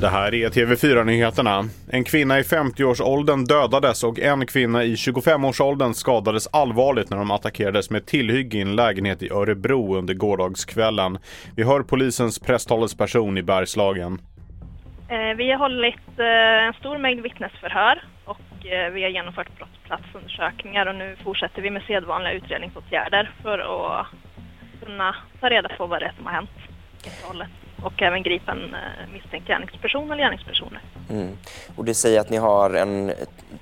Det här är TV4-nyheterna. En kvinna i 50-årsåldern dödades och en kvinna i 25-årsåldern skadades allvarligt när de attackerades med tillhygge i en lägenhet i Örebro under gårdagskvällen. Vi hör polisens presstalesperson i Bergslagen. Eh, vi har hållit eh, en stor mängd vittnesförhör och eh, vi har genomfört brottsplatsundersökningar och nu fortsätter vi med sedvanliga utredningsåtgärder för att kunna ta reda på vad det är som har hänt och även gripa en misstänkt gärningsperson eller gärningspersoner. Mm. Och det säger att ni har en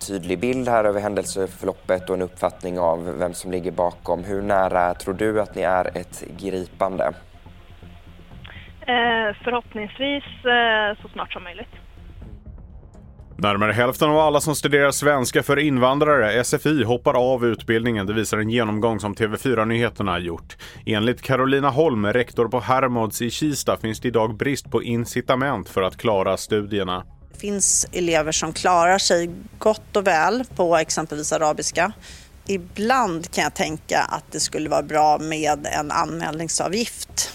tydlig bild här över händelseförloppet och en uppfattning av vem som ligger bakom. Hur nära tror du att ni är ett gripande? Eh, förhoppningsvis eh, så snart som möjligt. Närmare hälften av alla som studerar svenska för invandrare, SFI, hoppar av utbildningen. Det visar en genomgång som TV4 Nyheterna gjort. Enligt Carolina Holm, rektor på Hermods i Kista, finns det idag brist på incitament för att klara studierna. Det finns elever som klarar sig gott och väl på exempelvis arabiska. Ibland kan jag tänka att det skulle vara bra med en anmälningsavgift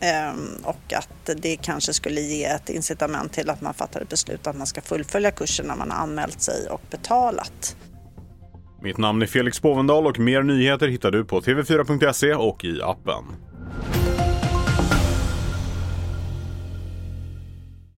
Ehm, och att det kanske skulle ge ett incitament till att man fattar ett beslut att man ska fullfölja kursen när man har anmält sig och betalat. Mitt namn är Felix Bovendal och mer nyheter hittar du på tv4.se och i appen.